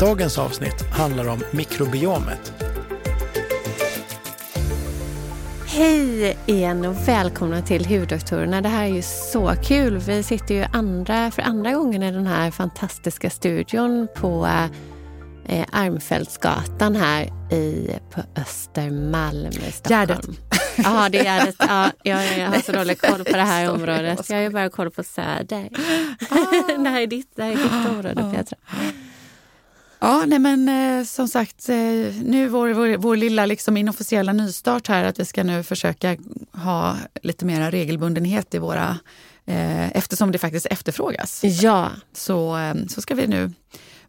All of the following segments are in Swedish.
Dagens avsnitt handlar om mikrobiomet. Hej igen och välkomna till Huddoktorerna. Det här är ju så kul. Vi sitter ju andra, för andra gången i den här fantastiska studion på eh, Armfältsgatan här i, på Östermalm i Stockholm. Gärdet. Ja, det är Gärdet. Ja, jag, jag har så dålig koll på det här området. Jag har ju bara koll på Söder. Ah. det, här är ditt, det här är ditt område, Petra. Ja, nej men eh, som sagt, eh, nu vår, vår, vår lilla liksom inofficiella nystart här att vi ska nu försöka ha lite mera regelbundenhet i våra, eh, eftersom det faktiskt efterfrågas. Ja. Så, eh, så ska vi nu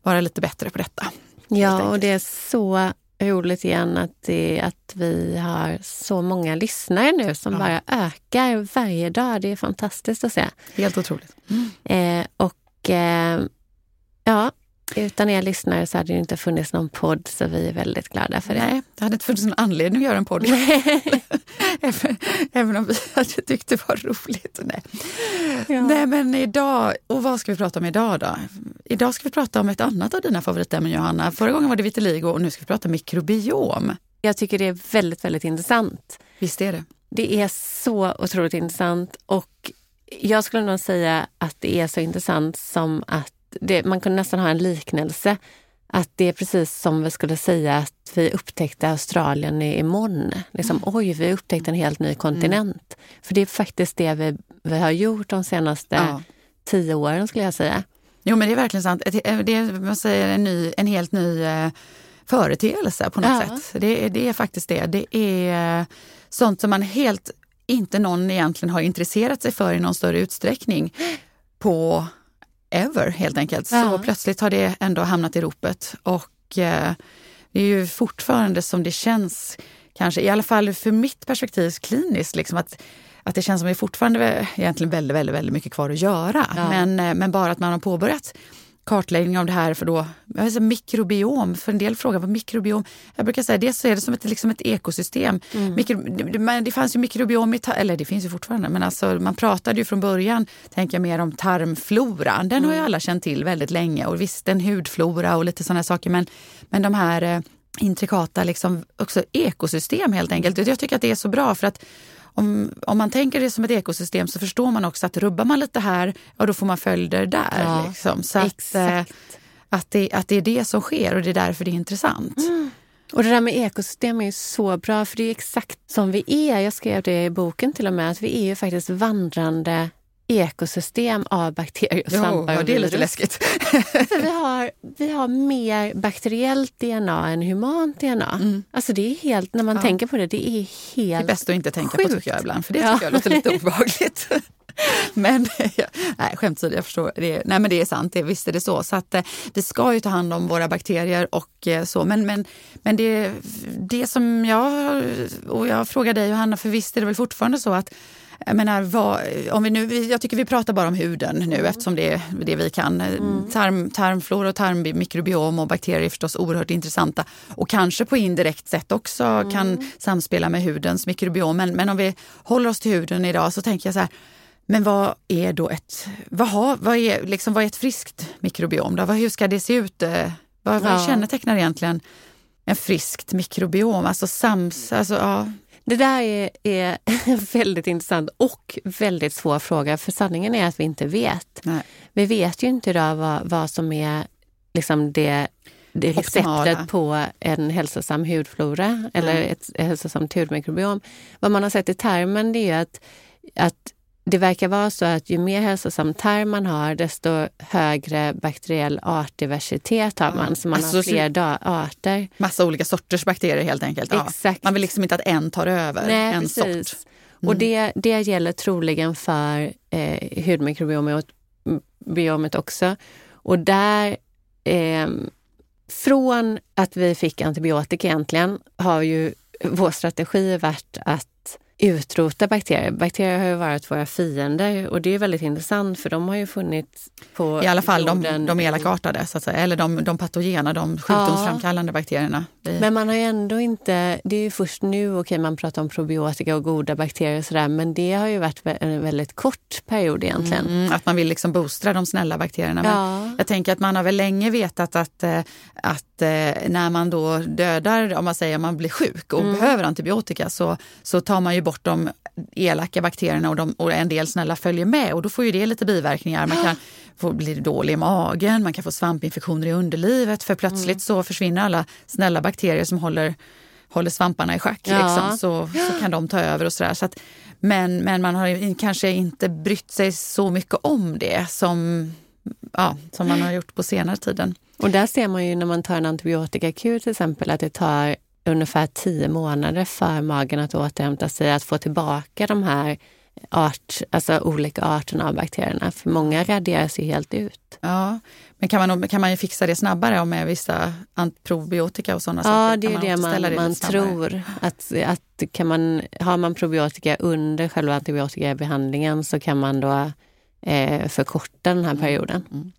vara lite bättre på detta. Ja, och det är så roligt igen att, det, att vi har så många lyssnare nu som Ja. bara ökar varje dag. Det är fantastiskt att se. Helt otroligt. Eh, och eh, ja, utan er lyssnare så hade det inte funnits någon podd så vi är väldigt glada för det. Nej, det hade inte funnits någon anledning att göra en podd. även, även om vi hade tyckt det var roligt. Nej. Ja. Nej, men idag, och vad ska vi prata om idag då? Idag ska vi prata om ett annat av dina favoritämnen Johanna. Förra gången var det vitiligo och nu ska vi prata mikrobiom. Jag tycker det är väldigt, väldigt intressant. Visst är det? Det är så otroligt intressant och jag skulle nog säga att det är så intressant som att det, man kunde nästan ha en liknelse. Att det är precis som vi skulle säga att vi upptäckte Australien i- imorgon. Liksom, Oj, vi upptäckte en helt ny kontinent. För det är faktiskt det vi, vi har gjort de senaste Ja. tio åren skulle jag säga. Jo, men det är verkligen sant. Eh, Det är man säger, en, ny, en helt ny eh, företeelse på något Ja. sätt. Det, är- det är faktiskt det. Det är eh, sånt som man helt inte någon egentligen har intresserat sig för i någon större utsträckning på ever helt enkelt. Så Ja. plötsligt har det ändå hamnat i ropet och eh, det är ju fortfarande som det känns, kanske i alla fall för mitt perspektiv kliniskt, liksom att att det känns som att det fortfarande egentligen väldigt, väldigt, väldigt mycket kvar att göra. Ja. Men, eh, men bara att man har påbörjat kartläggning av det här för då, jag säga mikrobiom, för en del frågar vad mikrobiom, jag brukar säga dels så är det som ett, liksom ett ekosystem. Mikro, det, men det fanns ju mikrobiom i, eller det finns ju fortfarande, men alltså man pratade ju från början, tänker jag mer om tarmfloran, den har ju alla känt till väldigt länge och visst en hudflora och lite sådana saker men, men de här eh, intrikata liksom, också ekosystem helt enkelt. Jag tycker att det är så bra för att om, om man tänker det som ett ekosystem så förstår man också att rubbar man lite här, ja då får man följder där. Ja, liksom. Så att, eh, exakt. att, det, att det är det som sker och det är därför det är intressant. Och det där med ekosystem är ju så bra för det är exakt som vi är. Jag skrev det i boken till och med att vi är ju faktiskt vandrande ekosystem av bakterier, Jo, svampar och det är lite läskigt. För vi, har, vi har mer bakteriellt DNA än humant DNA. Alltså det är helt, när man Ja. tänker på det, det är Det är helt... bäst att inte tänka på Sjukt. tycker jag ibland, för det Ja. tycker jag låter lite obehagligt. Men nej, skämt jag förstår. Det nej, men det är sant, det, visst är det så. Så att, eh, vi ska ju ta hand om våra bakterier och eh, så. Men, men, men det, det som jag, och jag frågar dig Johanna, för visst är det väl fortfarande så att jag menar, vad, om vi nu, jag tycker vi pratar bara om huden nu eftersom det är det vi kan. Tarm, tarmflora och tarmmikrobiom och bakterier är förstås oerhört intressanta och kanske på indirekt sätt också kan samspela med hudens mikrobiom. Men, men om vi håller oss till huden idag så tänker jag så här, men vad är då ett, vad, har, vad, är, liksom, vad är ett friskt mikrobiom? Då? Hur ska det se ut? eh, Vad, vad Ja. kännetecknar egentligen en friskt mikrobiom? Alltså sams, alltså ja. Det där är, är en väldigt intressant och väldigt svår fråga för sanningen är att vi inte vet. Nej. Vi vet ju inte idag vad, vad som är liksom det, det Optimala. receptet på en hälsosam hudflora eller Nej. ett hälsosamt hudmikrobiom. Vad man har sett i tarmen det är att, att det verkar vara så att ju mer hälsosam tarm man har desto högre bakteriell artdiversitet har man. Så man Alltså, har så- fler da- arter. Massa olika sorters bakterier helt enkelt. Ja. Exakt. Man vill liksom inte att en tar över Nej, en precis. sort. Och det, det gäller troligen för eh, hudmikrobiomet biomet också. Och där eh, från att vi fick antibiotika egentligen har ju vår strategi varit att utrota bakterier. Bakterier har ju varit våra fiender och det är väldigt intressant för de har ju funnits på I alla fall jorden. de, de elakartade, så att säga. eller de, de patogena, de sjukdomsframkallande ja. bakterierna. Men man har ju ändå inte, det är ju först nu, okej man pratar om probiotika och goda bakterier och sådär, men det har ju varit en väldigt kort period egentligen. Mm, att man vill liksom boostra de snälla bakterierna. Ja. Jag tänker att man har väl länge vetat att, eh, att eh, när man då dödar, om man säger att man blir sjuk och behöver antibiotika så, så tar man ju bort de elaka bakterierna och, de, och en del snälla följer med och då får ju det lite biverkningar. Man kan få bli dålig i magen, man kan få svampinfektioner i underlivet för plötsligt så försvinner alla snälla bakterier som håller, håller svamparna i schack. Ja. Liksom, så, så kan de ta över och sådär. Så att, men, men man har kanske inte brytt sig så mycket om det som, ja, som man har gjort på senare tiden. Och där ser man ju när man tar en antibiotikakur till exempel att det tar ungefär tio månader för magen att återhämta sig, att få tillbaka de här art, alltså olika arterna av bakterierna. För många raderas ju helt ut. Ja, men kan man, kan man ju fixa det snabbare med vissa probiotika och sådana Ja, saker? det Kan är det återställa man, man tror. Att, att kan man, har man probiotika under själva antibiotikabehandlingen så kan man då eh, förkorta den här perioden.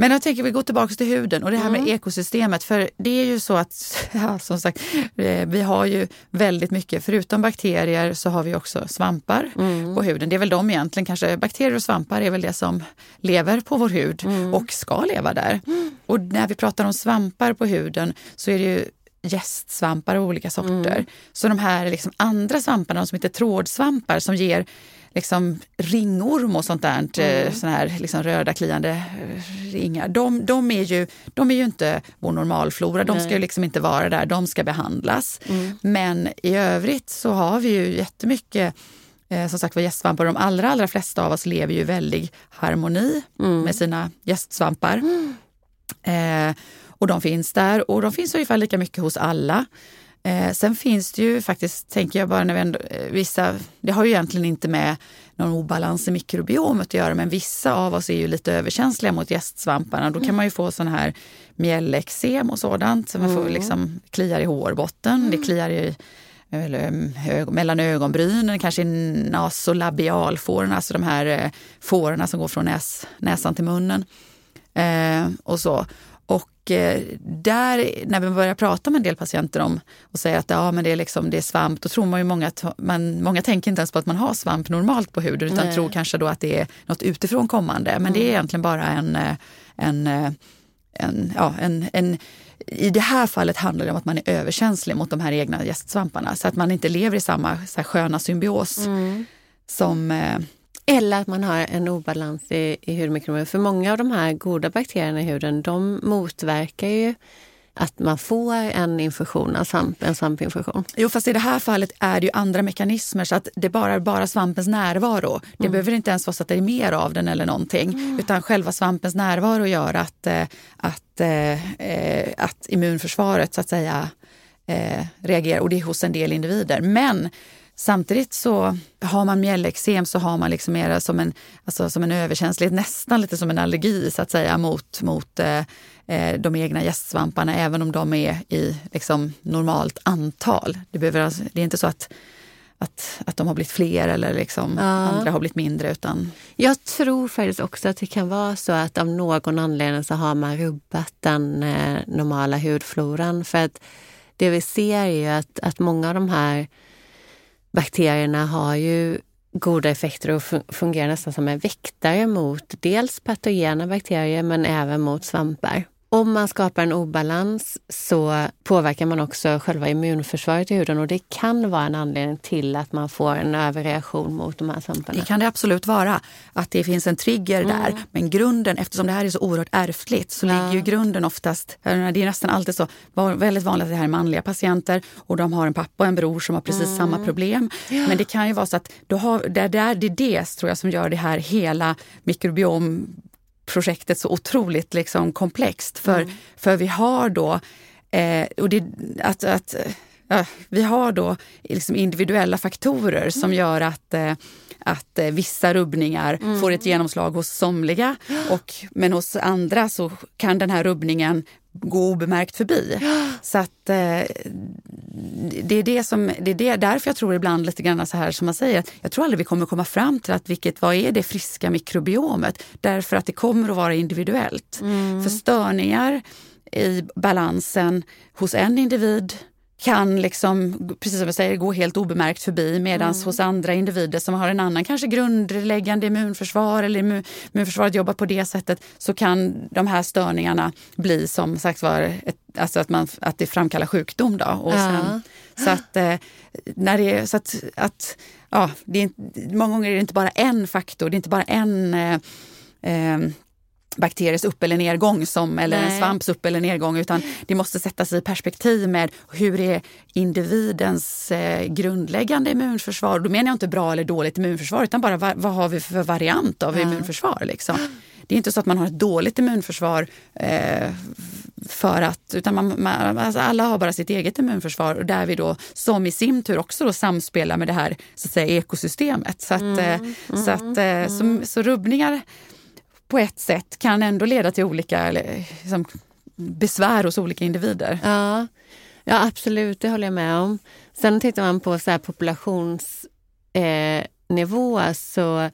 Men jag tänker vi går tillbaka till huden och det här Mm. med ekosystemet. För det är ju så att, ja, som sagt, eh, vi har ju väldigt mycket, förutom bakterier så har vi också svampar Mm. på huden. Det är väl de egentligen, kanske bakterier och svampar är väl det som lever på vår hud Mm. och ska leva där. Och när vi pratar om svampar på huden så är det ju gästsvampar av olika sorter. Mm. Så de här liksom andra svamparna, de som heter trådsvampar som ger liksom ringorm och sånt där, mm. såna här liksom röda kliande eh, ringar. De, de, är ju, de är ju inte vår normalflora, de ska ju liksom inte vara där, de ska behandlas. Men i övrigt så har vi ju jättemycket Eh, som sagt var gästsvampar. De allra, allra flesta av oss lever ju i väldig harmoni med sina gästsvampar. Eh, och de finns där och de finns ungefär lika mycket hos alla. Eh, sen finns det ju faktiskt, tänker jag bara när vi ändå, eh, vissa, det har ju egentligen inte med någon obalans i mikrobiomet att göra, men vissa av oss är ju lite överkänsliga mot gästsvamparna. Då kan man ju få sån här mjällexem och sådant, så man får liksom kliar i hårbotten, det kliar i eller, mellan ögonbrynen, kanske i nasolabialfårorna, alltså de här eh, fårorna som går från näs, näsan till munnen. Eh, och så. Eh, där, när vi börjar prata med en del patienter om och säger att ja, men det, är liksom, det är svamp, då tror man ju många att man, många tänker inte ens på att man har svamp normalt på huden utan Nej. tror kanske då att det är något utifrån kommande. Men det är egentligen bara en, eh, en, eh, en, ja, en, en i det här fallet handlar det om att man är överkänslig mot de här egna gästsvamparna så att man inte lever i samma så här, sköna symbios som eh, Eller att man har en obalans i, i hudmikrobiom. För många av de här goda bakterierna i huden, de motverkar ju att man får en infektion, en, svamp, en svampinfektion. Jo, fast i det här fallet är det ju andra mekanismer så att det är bara, bara svampens närvaro. Det behöver inte ens vara så att det är mer av den eller någonting. Utan själva svampens närvaro gör att, eh, att, eh, eh, att immunförsvaret så att säga reagerar och det är hos en del individer. Men Samtidigt så har man mjällexem så har man liksom mera som en, alltså som en överkänslighet, nästan lite som en allergi så att säga mot, mot eh, eh, de egna gästsvamparna även om de är i liksom, normalt antal. Det, behöver, alltså- det är inte så att, att, att de har blivit fler eller liksom Ja. andra har blivit mindre utan Jag tror faktiskt också att det kan vara så att av någon anledning så har man rubbat den eh, normala hudfloran. För att det vi ser är ju att, att många av de här bakterierna har ju goda effekter och fungerar nästan som en väktare mot dels patogena bakterier men även mot svampar. Om man skapar en obalans så påverkar man också själva immunförsvaret i huden och det kan vara en anledning till att man får en överreaktion mot de här svamparna. Det kan det absolut vara, att det finns en trigger där. Men grunden, eftersom det här är så oerhört ärftligt, så ligger ju grunden oftast... Det är nästan alltid så, väldigt vanligt att det här är manliga patienter och de har en pappa och en bror som har precis samma problem. Men det kan ju vara så att då har, där, det är det tror jag som gör det här hela mikrobiom projektet så otroligt liksom komplext. För, för vi har då, eh, och det, att, att ja, vi har då liksom individuella faktorer som gör att eh, att eh, vissa rubbningar mm. får ett genomslag hos somliga och, men hos andra så kan den här rubbningen gå obemärkt förbi. Så att eh, det är det som, det är det, därför jag tror ibland lite grann så här som man säger, jag tror aldrig vi kommer komma fram till att vilket, vad är det friska mikrobiomet? Därför att det kommer att vara individuellt. Mm. För störningar i balansen hos en individ kan, liksom, precis som jag säger, gå helt obemärkt förbi medan mm. hos andra individer som har en annan kanske grundläggande immunförsvar eller immunförsvaret jobbar på det sättet så kan de här störningarna bli som sagt var ett, alltså att, man, att det framkallar sjukdom. Då. Och sen, ja. Så att, eh, när det, så att, att ja, det är, många gånger är det inte bara en faktor, det är inte bara en eh, eh, bakteriers upp eller nedgång som, eller Nej. en svamps upp eller nedgång utan det måste sättas i perspektiv med hur är individens eh, grundläggande immunförsvar. Då menar jag inte bra eller dåligt immunförsvar utan bara vad, vad har vi för variant av ja. immunförsvar. Liksom. Det är inte så att man har ett dåligt immunförsvar eh, för att, utan man, man, alltså alla har bara sitt eget immunförsvar och där vi då som i sin tur också då samspelar med det här så att säga, ekosystemet. Så, att, mm, eh, mm, så, att, eh, mm. så, så rubbningar på ett sätt kan ändå leda till olika eller, liksom, besvär hos olika individer. Ja. ja, absolut, det håller jag med om. Sen tittar man på så populationsnivå eh, så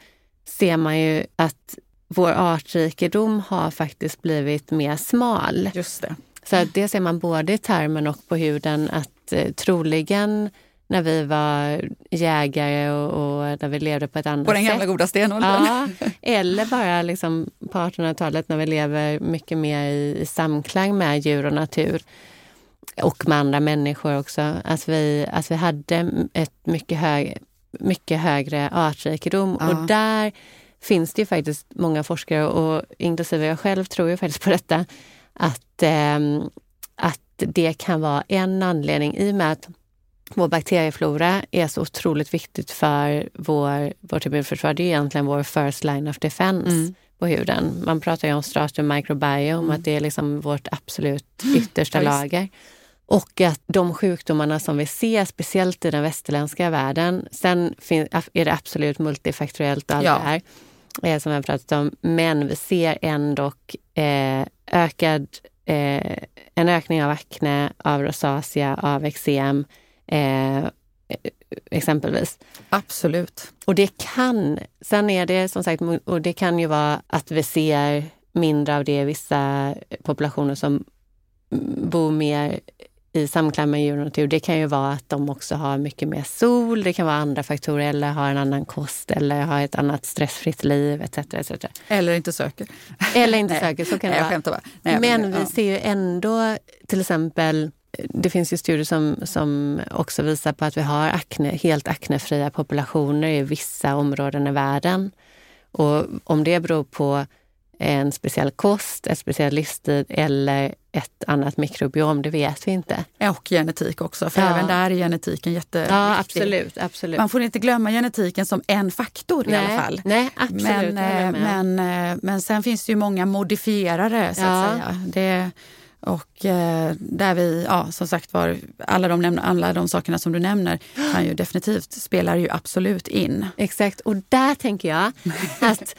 ser man ju att vår artrikedom har faktiskt blivit mer smal. Just det. Så det ser man både i termen och på huden att eh, troligen när vi var jägare och, och när vi levde på ett annat sätt. På den gamla goda stenåldern? Ja, eller bara liksom på 1800-talet när vi lever mycket mer i, i, samklang med djur och natur. Och med andra människor också. Att vi, att vi hade ett mycket, hög, mycket högre artrikedom. Ja. Och där finns det ju faktiskt många forskare, och inklusive jag själv tror ju faktiskt på detta, att, eh, att det kan vara en anledning i och med att vår bakterieflora är så otroligt viktigt för vår, vårt immunförsvar. Det är egentligen vår first line of defense mm. på huden. Man pratar ju om stratum microbiome, mm. att det är liksom vårt absolut yttersta mm. lager. Och att de sjukdomarna som vi ser, speciellt i den västerländska världen, sen är det absolut multifaktoriellt och allt ja. det här eh, som vi har pratat om, men vi ser ändå eh, ökad, eh, en ökning av akne, av rosacea, av eksem, eh, exempelvis. Absolut. Och det kan, sen är det som sagt, och det kan ju vara att vi ser mindre av det i vissa populationer som bor mer i samklang med djur och natur. Det kan ju vara att de också har mycket mer sol, det kan vara andra faktorer eller har en annan kost eller har ett annat stressfritt liv etc. etc. Eller inte söker. Eller inte söker, så kan det Nej, vara. Nej, men, men vi ja. ser ju ändå till exempel det finns ju studier som, som också visar på att vi har akne, helt aknefria populationer i vissa områden i världen. Och om det beror på en speciell kost, ett speciell livsstil eller ett annat mikrobiom, det vet vi inte. Och genetik också, för ja. även där är genetiken jätteviktig. Ja, absolut, absolut. Man får inte glömma genetiken som en faktor nej, i alla fall. Nej, absolut. Men, men, eh, men sen finns det ju många modifierare, så att säga. Det, och eh, där vi, ja som sagt var, alla de, alla de sakerna som du nämner kan ju definitivt, spelar ju absolut in. Exakt, och där tänker jag att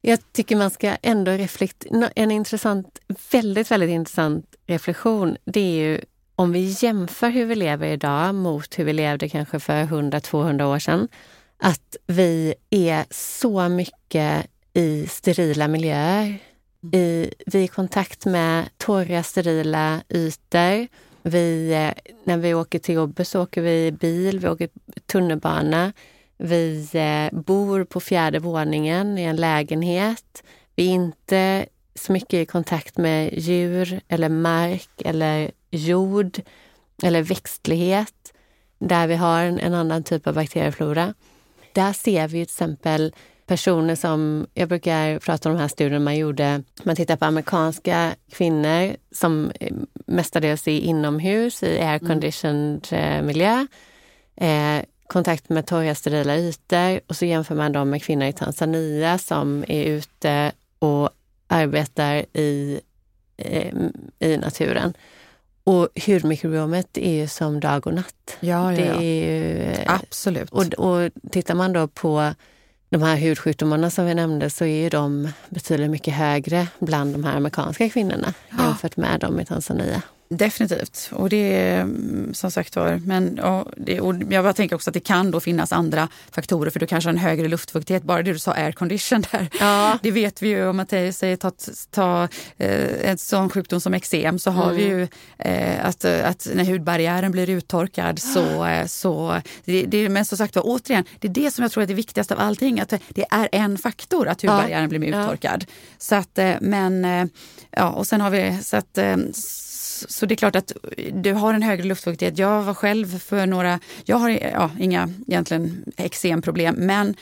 jag tycker man ska ändå reflektera, en intressant, väldigt, väldigt intressant reflektion, det är ju om vi jämför hur vi lever idag mot hur vi levde kanske för 100-200 år sedan, att vi är så mycket i sterila miljöer Mm. i, vi är i kontakt med torra, sterila ytor. Vi, eh, när vi åker till jobbet så åker vi bil, vi åker tunnelbana. Vi eh, bor på fjärde våningen i en lägenhet. Vi är inte så mycket i kontakt med djur eller mark eller jord eller växtlighet där vi har en, en annan typ av bakterieflora. Där ser vi till exempel personer som, jag brukar prata om de här studierna man gjorde, man tittar på amerikanska kvinnor som mestadels är inomhus i airconditioned mm. miljö, eh, kontakt med torra sterila ytor och så jämför man dem med kvinnor i Tanzania som är ute och arbetar i, eh, i naturen. och hudmikrobiomet är ju som dag och natt. Ja, ja, Det ja. är ju, Absolut. och, och tittar man då på de här hudsjukdomarna som vi nämnde så är ju de betydligt mycket högre bland de här amerikanska kvinnorna jämfört med dem i Tanzania. Definitivt. Och det är mm, som sagt var, men ja, det, och jag bara tänker också att det kan då finnas andra faktorer för du kanske har en högre luftfuktighet. Bara det du sa air condition där. Ja. Det vet vi ju om att säger ta, ta eh, en sån sjukdom som eksem så har vi ju eh, att, att när hudbarriären blir uttorkad så, eh, så det, det, men som sagt var återigen, det är det som jag tror är det viktigaste av allting. Att det är en faktor att hudbarriären blir Ja. uttorkad. Så att, eh, men, eh, ja, och sen har vi så att så det är klart att du har en högre luftfuktighet. Jag var själv för några, jag har ja, inga egentligen eksemproblem, men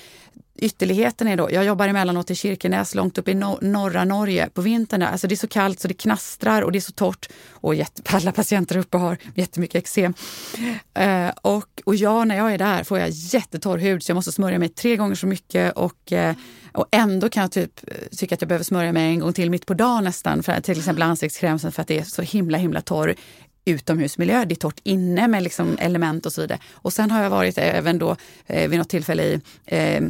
ytterligheten är då, jag jobbar emellanåt i Kirkenes långt upp i no norra Norge på vintern. Alltså det är så kallt så det knastrar och det är så torrt. Och alla patienter uppe har jättemycket eksem. Eh, och, och jag, när jag är där får jag jättetorr hud så jag måste smörja mig tre gånger så mycket och, eh, och ändå kan jag typ eh, tycka att jag behöver smörja mig en gång till mitt på dagen nästan. För, till exempel ansiktskräm för att det är så himla himla torr utomhusmiljö, det är torrt inne med liksom element och så vidare. Och sen har jag varit även då eh, vid något tillfälle i eh,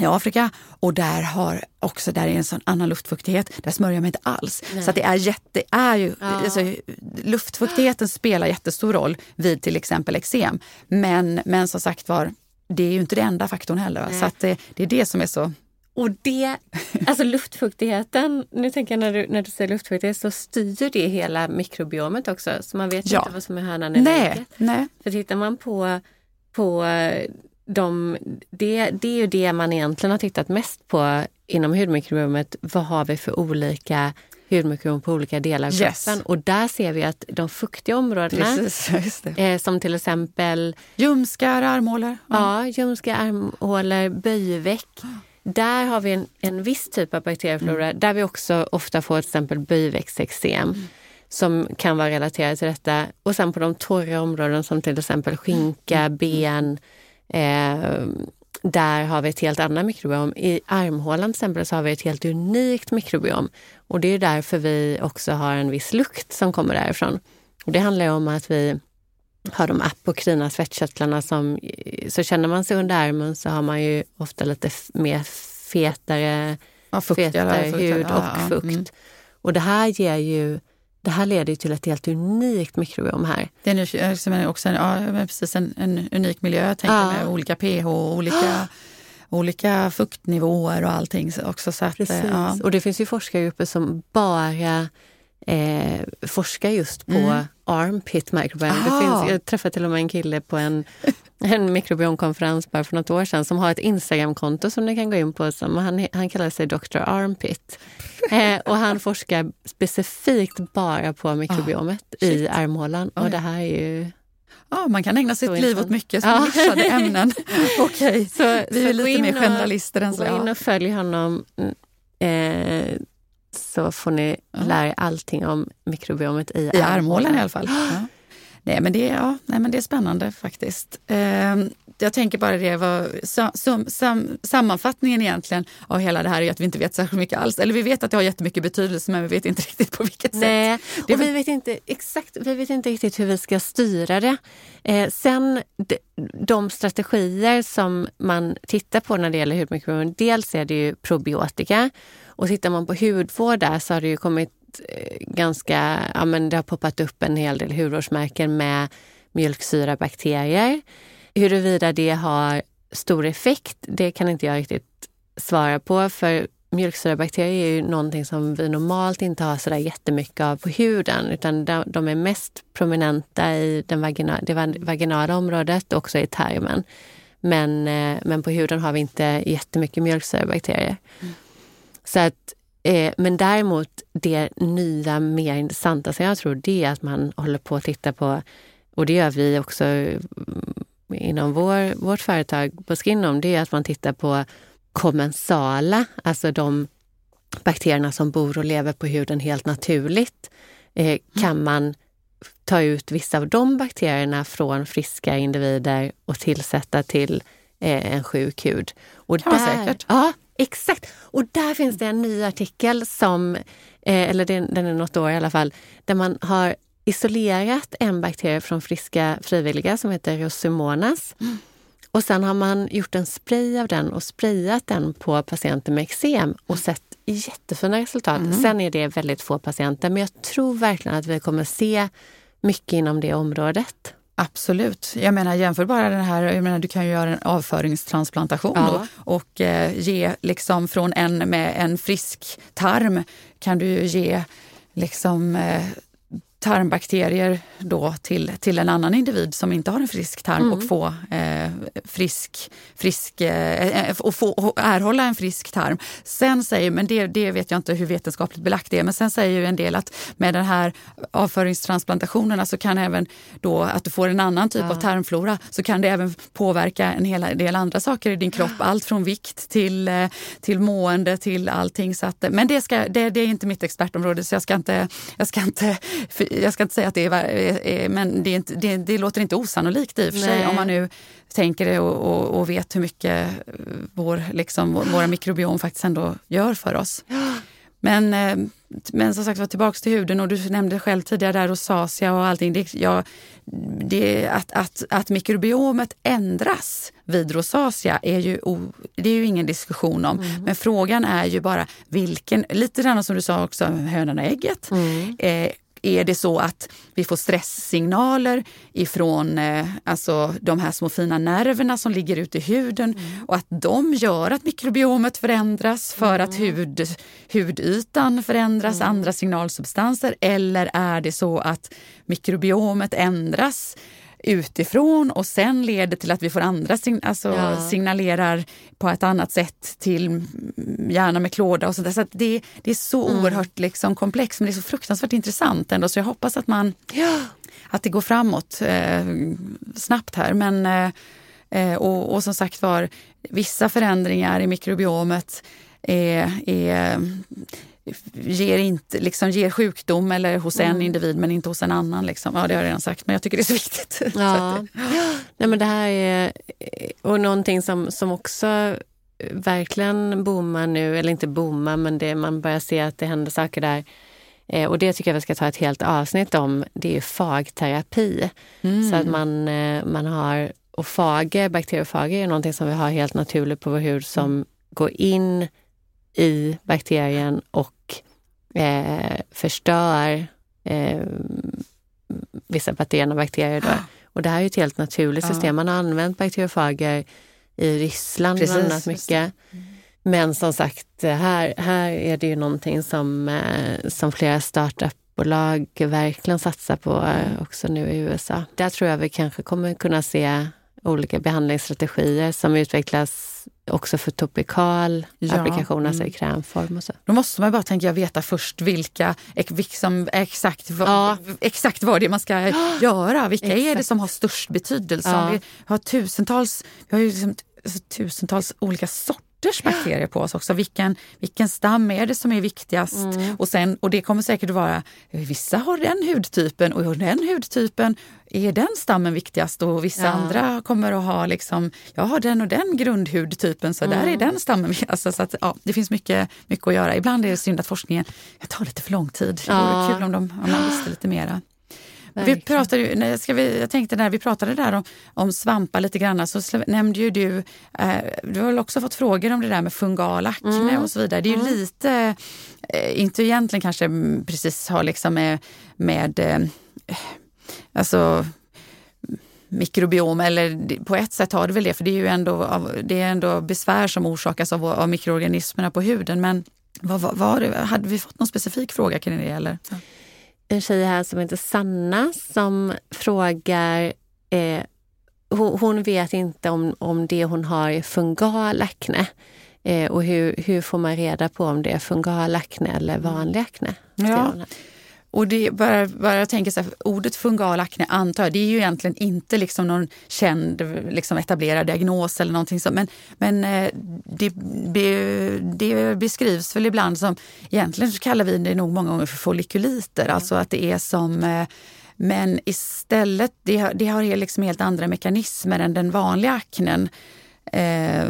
i Afrika och där har också där är en sån annan luftfuktighet. Där smörjer jag mig inte alls. Så att det är jätte, är ju, Ja. alltså, luftfuktigheten spelar jättestor roll vid till exempel eksem. Men, men som sagt var, det är ju inte den enda faktorn heller. Nej. Så det, det är det som är så... Och det, alltså luftfuktigheten, nu tänker jag när du, när du säger luftfuktighet så styr det hela mikrobiomet också. Så man vet Ja. inte vad som är hönan i Nej, nej. För tittar man på, på de, det, det är ju det man egentligen har tittat mest på inom hudmikrobiomet. Vad har vi för olika hudmikrobiom på olika delar av Yes. kroppen? Och där ser vi att de fuktiga områdena, Precis, eh, som till exempel Ljumskar, armhålor. Ja, ljumska armhålor, böjveck. Där har vi en, en viss typ av bakterieflora där vi också ofta får till exempel böjväxteksem som kan vara relaterat till detta. Och sen på de torra områden som till exempel skinka, ben. Eh, där har vi ett helt annat mikrobiom. I armhålan till exempel så har vi ett helt unikt mikrobiom. Och det är därför vi också har en viss lukt som kommer därifrån. Och det handlar om att vi har de apokrina svettkörtlarna som, så känner man sig under armen så har man ju ofta lite mer fetare, Ja, fuktigare, fetare hud och fukt. Mm. Och det här ger ju, det här leder ju till ett helt unikt mikrobiom här. Det är nu- en- också en, ja, precis en, en unik miljö, tänker Ja. med olika pH, olika, olika fuktnivåer och allting så- också. Så att, eh, ja. Och det finns ju forskargrupper som bara eh, forskar just på Mm. Armpit microbiome. Det Ah. finns, jag träffade till och med en kille på en, en mikrobiomkonferens bara för något år sedan som har ett Instagramkonto som ni kan gå in på. Som han, han kallar sig Dr. Armpit. Eh, och han forskar specifikt bara på mikrobiomet i Ah, shit. armhålan. Och det här är ju... ja, man kan ägna sitt liv intressant. åt mycket som Ja. nischade ämnen. Okej, Så, vi är lite mer och- generalister än så. Gå in och följ honom mm, eh, så får ni lära er allting om mikrobiomet i, I armhålan i alla fall. Ja. Nej, men det, är- ja, nej, men det är spännande faktiskt. Ehm, jag tänker bara det, var, sam, sam, sam, sammanfattningen egentligen av hela det här är att vi inte vet särskilt mycket alls. Eller vi vet att det har jättemycket betydelse men vi vet inte riktigt på vilket sätt. Nej, Det är och vi vet inte exakt, vi vet inte riktigt hur vi ska styra det. Eh, sen de, de strategier som man tittar på när det gäller hudmikrobiom, dels är det ju probiotika och tittar man på hudvård där så har det ju kommit eh, ganska, ja men det har poppat upp en hel del hudvårdsmärken med mjölksyrabakterier. Huruvida det har stor effekt, det kan inte jag riktigt svara på för mjölksyrabakterier är ju någonting som vi normalt inte har sådär jättemycket av på huden utan de, är mest prominenta i den vagina, det vaginala området och också i tarmen. Men, eh, men på huden har vi inte jättemycket mjölksyrabakterier. Så att, eh, men däremot det nya, mer intressanta som jag tror det är att man håller på att titta på, och det gör vi också mm, inom vår, vårt företag på Skinom, det är att man tittar på kommensala, alltså de bakterierna som bor och lever på huden helt naturligt. Eh, kan man ta ut vissa av de bakterierna från friska individer och tillsätta till eh, en sjuk hud. Och Kan man säkert. Ja, exakt. Och där finns det en ny artikel som, eh, eller den, den är något år i alla fall, där man har isolerat en bakterie från friska frivilliga som heter Rosumonas. Mm. Och sen har man gjort en spray av den och sprayat den på patienter med eksem och sett jättefina resultat. Mm. Sen är det väldigt få patienter, men jag tror verkligen att vi kommer se mycket inom det området. Absolut. Jag menar jämför bara den här, jag menar, du kan ju göra en avföringstransplantation ja. och eh, ge liksom från en med en frisk tarm kan du ge liksom eh, tarmbakterier då till, till en annan individ som inte har en frisk tarm mm. och få eh, frisk, frisk eh, eh, och få och erhålla en frisk tarm. Sen säger, men det, det vet jag inte hur vetenskapligt belagt det är, men sen säger ju en del att med den här avföringstransplantationerna så kan även då att du får en annan typ ja. av tarmflora så kan det även påverka en hel del andra saker i din kropp. Allt från vikt till, eh, till mående till allting. Så att, men det, ska, det, det är inte mitt expertområde så jag ska inte, jag ska inte jag ska inte säga att det är, men det, är inte, det, det låter inte osannolikt i och för sig Nej. om man nu tänker det och, och, och, vet hur mycket vår, liksom, våra mikrobiom faktiskt ändå gör för oss. Men, eh, men som sagt var tillbaks till huden och du nämnde själv tidigare där rosacea och allting. Det, ja, det, att, att, att mikrobiomet ändras vid rosacea är ju, det är ju ingen diskussion om. Mm. Men frågan är ju bara vilken, lite grann som du sa också, hönan och ägget. Mm. Eh, är det så att vi får stresssignaler ifrån eh, alltså de här små fina nerverna som ligger ute i huden mm. och att de gör att mikrobiomet förändras för mm. att hud, hudytan förändras, mm. andra signalsubstanser? Eller är det så att mikrobiomet ändras utifrån och sen leder till att vi får andra sign alltså ja. signalerar på ett annat sätt till hjärnan med klåda och sånt där. Så det, det är så mm. oerhört liksom komplext men det är så fruktansvärt intressant ändå så jag hoppas att man ja. att det går framåt eh, snabbt här. Men, eh, eh och, och som sagt var, vissa förändringar i mikrobiomet är, är ger, inte, liksom, ger sjukdom eller hos en mm. individ men inte hos en annan. Liksom. Ja, det har jag redan sagt, men jag tycker det är så viktigt. Ja. så Nej, men det här är och någonting som, som också verkligen boomar nu, eller inte boomar, men det, man börjar se att det händer saker där. Eh, och det tycker jag vi ska ta ett helt avsnitt om. Det är fagterapi. Mm. Så att man, eh, man har, och fager, bakteriofager är någonting som vi har helt naturligt på vår hud som mm. går in i bakterien och eh, förstör eh, vissa patogena bakterier. Då. Och det här är ett helt naturligt system. Man har använt bakteriofager i Ryssland Precis. bland annat mycket. Men som sagt, här, här är det ju någonting som, eh, som flera startupbolag verkligen satsar på eh, också nu i USA. Där tror jag vi kanske kommer kunna se olika behandlingsstrategier som utvecklas också för topikal ja. applikation, alltså i mm. krämform och så. Då måste man bara tänka veta först vilka, liksom, exakt, ja. exakt vad det är man ska göra. Vilka exakt. är det som har störst betydelse? Ja. Vi har tusentals, vi har ju liksom tusentals olika sorter sorters bakterier på oss också. Vilken, vilken stam är det som är viktigast? Mm. Och, sen, och det kommer säkert att vara, vissa har den hudtypen och den hudtypen är den stammen viktigast och vissa ja. andra kommer att ha liksom, jag har den och den grundhudtypen så mm. där är mm. den stammen. Alltså, så att, ja, det finns mycket, mycket att göra. Ibland är det synd att forskningen tar lite för lång tid. Det vore kul om, de, om man visste lite mera. Vi pratade, nej, ska vi, jag tänkte när vi pratade där om, om svampar lite grann så nämnde ju du, eh, du har väl också fått frågor om det där med fungal akne mm. och så vidare. Det är ju mm. lite, eh, inte egentligen kanske precis har liksom med, med eh, alltså mikrobiom, eller på ett sätt har det väl det, för det är ju ändå, det är ändå besvär som orsakas av, av mikroorganismerna på huden. Men vad, vad, vad, hade vi fått någon specifik fråga kring det? Eller? Ja en tjej här som heter Sanna som frågar eh, hon, hon, vet inte om, om det hon har är fungal akne. Eh, och hur, hur får man reda på om det är fungal akne eller vanlig akne? Ja. Och det, bara, bara jag tänker så här, ordet fungal akne antar det är ju egentligen inte liksom någon känd liksom etablerad diagnos eller någonting sånt. Men, men eh, det, det, beskrivs väl ibland som, egentligen kallar vi det nog många gånger för follikuliter, mm. alltså att det är som eh, men istället, det har, det har liksom helt andra mekanismer än den vanliga aknen eh,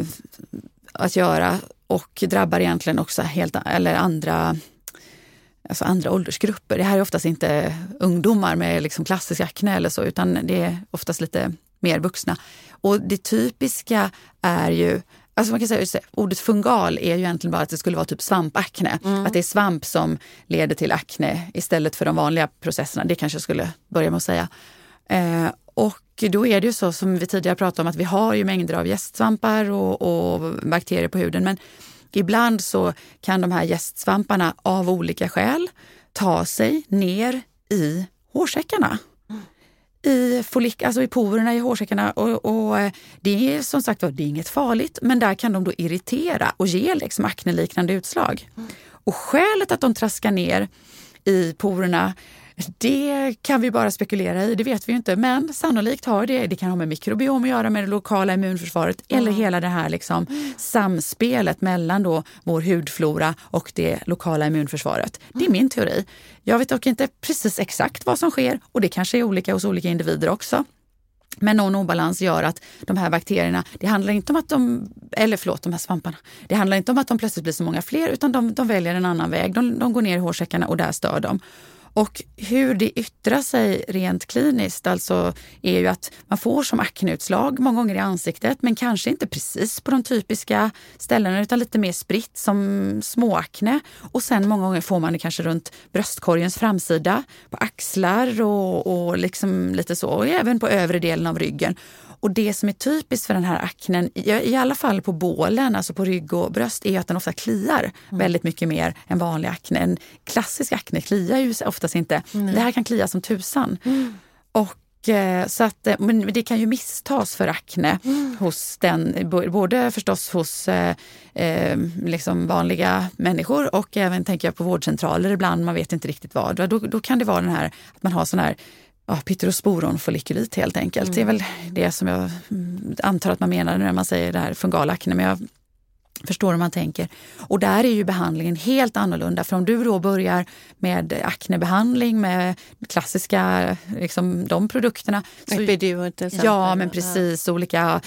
att göra och drabbar egentligen också helt eller andra alltså andra åldersgrupper. Det här är oftast inte ungdomar med liksom klassisk akne eller så, utan det är oftast lite mer vuxna. Och det typiska är ju Alltså man kan säga, ordet fungal är ju egentligen bara att det skulle vara typ svampakne. Mm. Att det är svamp som leder till akne istället för de vanliga processerna. Det kanske jag skulle börja med att säga. Eh, och då är det ju så som vi tidigare pratade om att vi har ju mängder av gästsvampar och, och bakterier på huden. Men ibland så kan de här gästsvamparna av olika skäl ta sig ner i hårsäckarna i, folik, alltså i porerna i hårsäckarna. Och, och, eh, det är som sagt det är inget farligt, men där kan de då irritera och ge liksom akneliknande utslag. Mm. Och skälet att de traskar ner i porerna det kan vi bara spekulera i, det vet vi inte. Men sannolikt har det, det kan ha med mikrobiom att göra, med det lokala immunförsvaret mm. eller hela det här liksom samspelet mellan då vår hudflora och det lokala immunförsvaret. Det är min teori. Jag vet dock inte precis exakt vad som sker och det kanske är olika hos olika individer också. Men någon obalans gör att de här bakterierna, det handlar inte om att de, eller förlåt, de här svamparna. Det handlar inte om att de plötsligt blir så många fler utan de, de väljer en annan väg. De, de går ner i hårsäckarna och där stör de. Och hur det yttrar sig rent kliniskt alltså är ju att man får som akneutslag många gånger i ansiktet men kanske inte precis på de typiska ställena utan lite mer spritt som småakne. Och sen många gånger får man det kanske runt bröstkorgens framsida, på axlar och, och liksom lite så. Och även på övre delen av ryggen. Och det som är typiskt för den här aknen, i alla fall på bålen, alltså på rygg och bröst, är att den ofta kliar mm. väldigt mycket mer än vanlig akne. En klassisk akne kliar ju oftast inte. Mm. Det här kan klia som tusan. Mm. Och eh, så att, eh, men det kan ju misstas för akne mm. hos den, både förstås hos eh, eh, liksom vanliga människor och även tänker jag på vårdcentraler ibland, man vet inte riktigt vad. Då, då kan det vara den här att man har sån här ja, pytterosporon folikulit helt enkelt. Mm. Det är väl det som jag antar att man menar när man säger det här fungal akne. Men jag förstår hur man tänker. Och där är ju behandlingen helt annorlunda. För om du då börjar med aknebehandling med klassiska, liksom de produkterna. Epiduo till exempel. Ja, men precis. Olika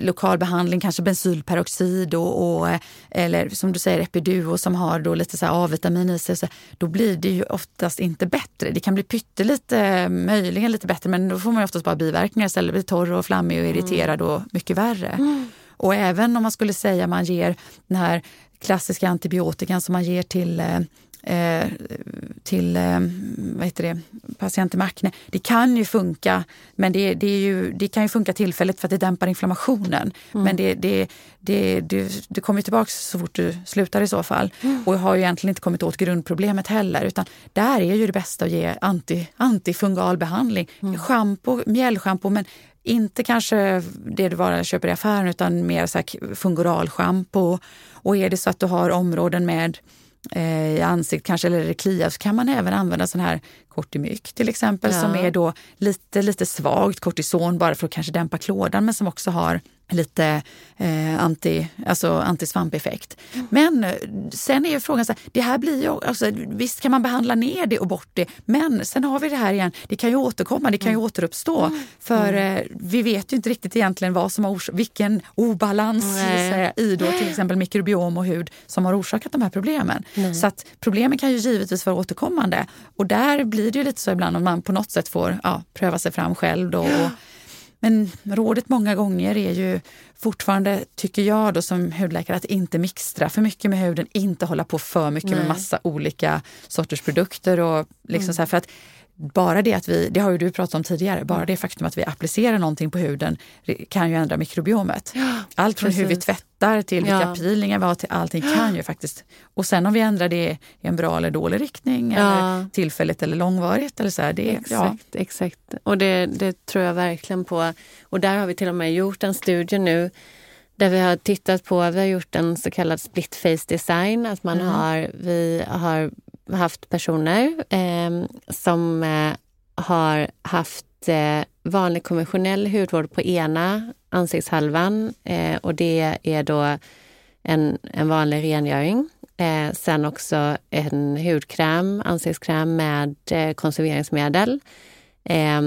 lokalbehandling, kanske bensylperoxid och, och, eller som du säger Epiduo som har då lite A-vitamin i sig. Så då blir det ju oftast inte bättre. Det kan bli pyttelite, möjligen lite bättre, men då får man oftast bara biverkningar istället. Blir torr och flammig och irriterad och mycket värre. Mm. Och även om man skulle säga man ger den här klassiska antibiotikan som man ger till eh, eh till eh, vad heter det, patienter med akne. Det kan ju funka, men det, det, ju, det kan ju funka tillfälligt för att det dämpar inflammationen. Mm. Men det, det, det, det, det kommer tillbaka så fort du slutar i så fall. Mm. Och har ju egentligen inte kommit åt grundproblemet heller. Utan där är ju det bästa att ge anti, antifungal behandling. Mm. Shampoo, mjällschampo, men inte kanske det du bara köper i affären utan mer så fungoralschampo. Och är det så att du har områden med eh, i ansiktet kanske eller det kliar så kan man även använda sån här Cortimyc till exempel ja. som är då lite, lite svagt kortison bara för att kanske dämpa klådan men som också har lite eh, anti, alltså antisvampeffekt. Mm. Men eh, sen är ju frågan, så här, det här blir ju, alltså, visst kan man behandla ner det och bort det, men sen har vi det här igen, det kan ju återkomma, det kan ju mm. återuppstå. Mm. För eh, vi vet ju inte riktigt egentligen vad som har vilken obalans säga, i då till exempel mikrobiom och hud som har orsakat de här problemen. Nej. Så att problemen kan ju givetvis vara återkommande och där blir det ju lite så ibland om man på något sätt får ja, pröva sig fram själv då, och men rådet många gånger är ju fortfarande, tycker jag då som hudläkare, att inte mixtra för mycket med huden, inte hålla på för mycket Nej. med massa olika sorters produkter. Och liksom mm. så här, för att bara det att vi, det har ju du pratat om tidigare, bara det faktum att vi applicerar någonting på huden kan ju ändra mikrobiomet. Allt från Precis. hur vi tvättar till vilka ja. peelingar vi har till allting kan ju faktiskt. Och sen om vi ändrar det i en bra eller dålig riktning ja. eller tillfälligt eller långvarigt. Eller så här, det, exakt, ja. exakt. Och det, det tror jag verkligen på. Och där har vi till och med gjort en studie nu där vi har tittat på, vi har gjort en så kallad split face design, att man mm. har, vi har haft personer eh, som eh, har haft eh, vanlig konventionell hudvård på ena ansiktshalvan eh, och det är då en, en vanlig rengöring. Eh, sen också en hudkräm, ansiktskräm med eh, konserveringsmedel. Eh,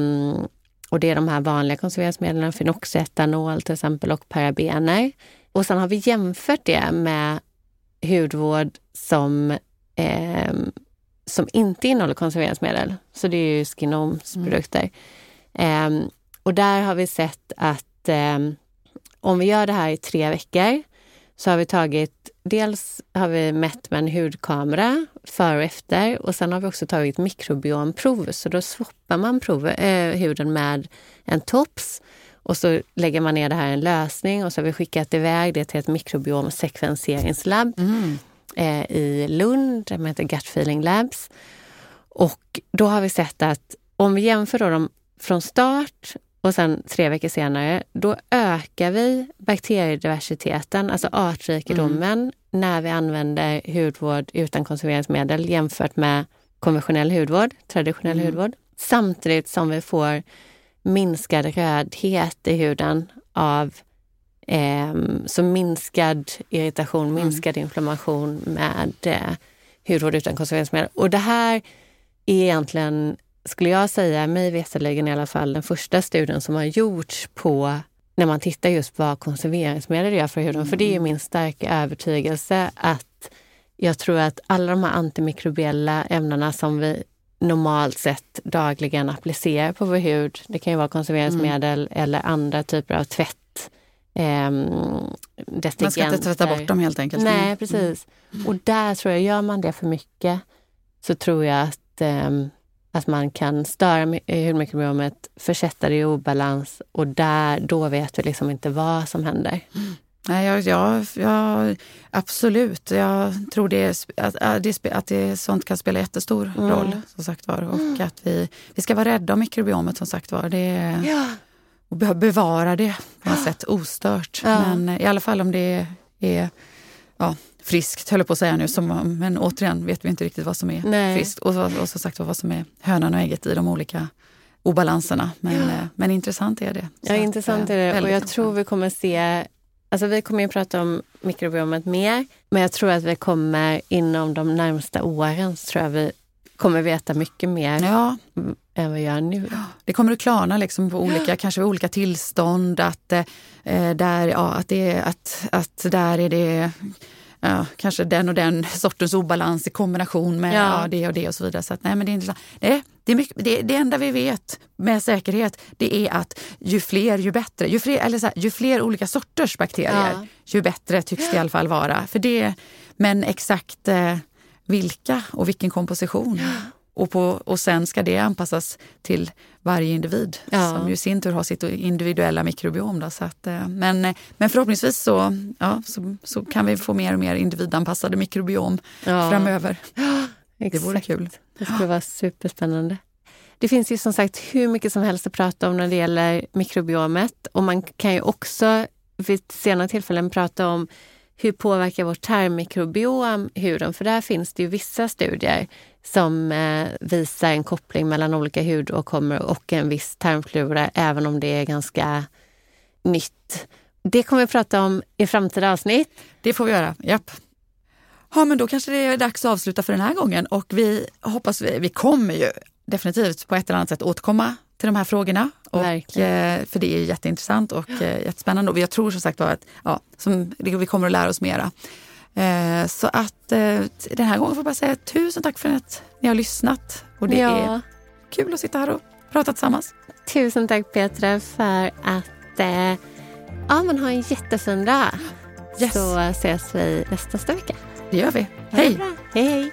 och det är de här vanliga konserveringsmedlen, fenoxetanol till exempel och parabener. Och sen har vi jämfört det med hudvård som eh, som inte innehåller konserveringsmedel. Så det är ju Skinoms Mm. produkter. Ehm, och där har vi sett att eh, om vi gör det här i tre veckor så har vi tagit, dels har vi mätt med en hudkamera före och efter och sen har vi också tagit mikrobiomprov. Så då swappar man prov, eh, huden med en tops och så lägger man ner det här i en lösning och så har vi skickat iväg det till ett mikrobiomsekvenseringslabb Mm eh, i Lund, de heter Gut Feeling Labs. Och då har vi sett att om vi jämför då dem från start och sen tre veckor senare, då ökar vi bakteriediversiteten, alltså artrikedomen, när vi använder hudvård utan konserveringsmedel jämfört med konventionell hudvård, traditionell Mm. hudvård. Samtidigt som vi får minskad rödhet i huden av ehm, så minskad irritation, minskad inflammation med eh, hudvård utan konserveringsmedel. Och det här är egentligen, skulle jag säga, mig veterligen i alla fall, den första studien som har gjorts på när man tittar just vad konserveringsmedel gör för huden. För det är min starka övertygelse att jag tror att alla de här antimikrobiella ämnena som vi normalt sett dagligen applicerar på vår hud, det kan ju vara konserveringsmedel eller andra typer av tvätt, ehm, Man ska inte tvätta bort dem helt enkelt. Nej, Mm. precis. Och där tror jag, gör man det för mycket så tror jag att, ehm, att man kan störa eh, hudmikrobiomet, försätta det i obalans och där, då vet vi liksom inte vad som händer. Nej, jag, jag, jag, absolut. Jag tror det, sp- att, att, det, att det, sånt kan spela jättestor Mm. roll. som sagt var. Och att vi, vi ska vara rädda om mikrobiomet som sagt var. Det, Ja. Och be- bevara det på något sätt ostört. Ja. Men i alla fall om det är ja, friskt, höll jag på att säga nu. Som, men återigen vet vi inte riktigt vad som är Nej. friskt. Och, och som sagt vad som är hönan och ägget i de olika obalanserna. Men, eh, men intressant är det. Så Ja, intressant eh, är det. Och jag intressant. tror vi kommer se, alltså vi kommer ju prata om mikrobiomet mer, men jag tror att vi kommer inom de närmsta åren så tror jag vi kommer veta mycket mer Ja, än vad vi gör nu. det kommer att klarna liksom på olika, kanske vid olika tillstånd. Att, eh, där, ja, att, det, att, att där är det ja, kanske den och den sortens obalans i kombination med Ja. ja. det och det och så vidare. Så att, nej, men det, är det, det, är mycket, det, det enda vi vet med säkerhet det är att ju fler ju bättre. Ju fler, eller så här, ju fler olika sorters bakterier Ja. ju bättre tycks det i alla fall vara. För det, men exakt eh, vilka och vilken komposition. Och, på, och sen ska det anpassas till varje individ Ja. som ju i sin tur har sitt individuella mikrobiom. Då, så att, eh, men, men förhoppningsvis så, ja, så, så kan vi få mer och mer individanpassade mikrobiom Ja, framöver. Det exakt. vore kul. Det skulle vara superspännande. Det finns ju som sagt hur mycket som helst att prata om när det gäller mikrobiomet och man kan ju också vid senare tillfällen prata om hur påverkar vårt tarmmikrobiom huden? För där finns det ju vissa studier som eh, visar en koppling mellan olika hudåkommor och en viss tarmflora, även om det är ganska nytt. Det kommer vi prata om i framtida avsnitt. Det får vi göra, japp. Ja, men då kanske det är dags att avsluta för den här gången och vi hoppas, vi, vi kommer ju definitivt på ett eller annat sätt återkomma till de här frågorna. Och, eh, för det är jätteintressant och eh, jättespännande och jag tror som sagt att ja, som, vi kommer att lära oss mera. Eh, så att eh, den här gången får jag bara säga tusen tack för att ni har lyssnat. Och det ja. är kul att sitta här och prata tillsammans. Tusen tack Petra för att eh, ja, men ha en jättefin dag. Yes. Så ses vi nästa, vecka. Det gör vi. Hej! Hej, hej!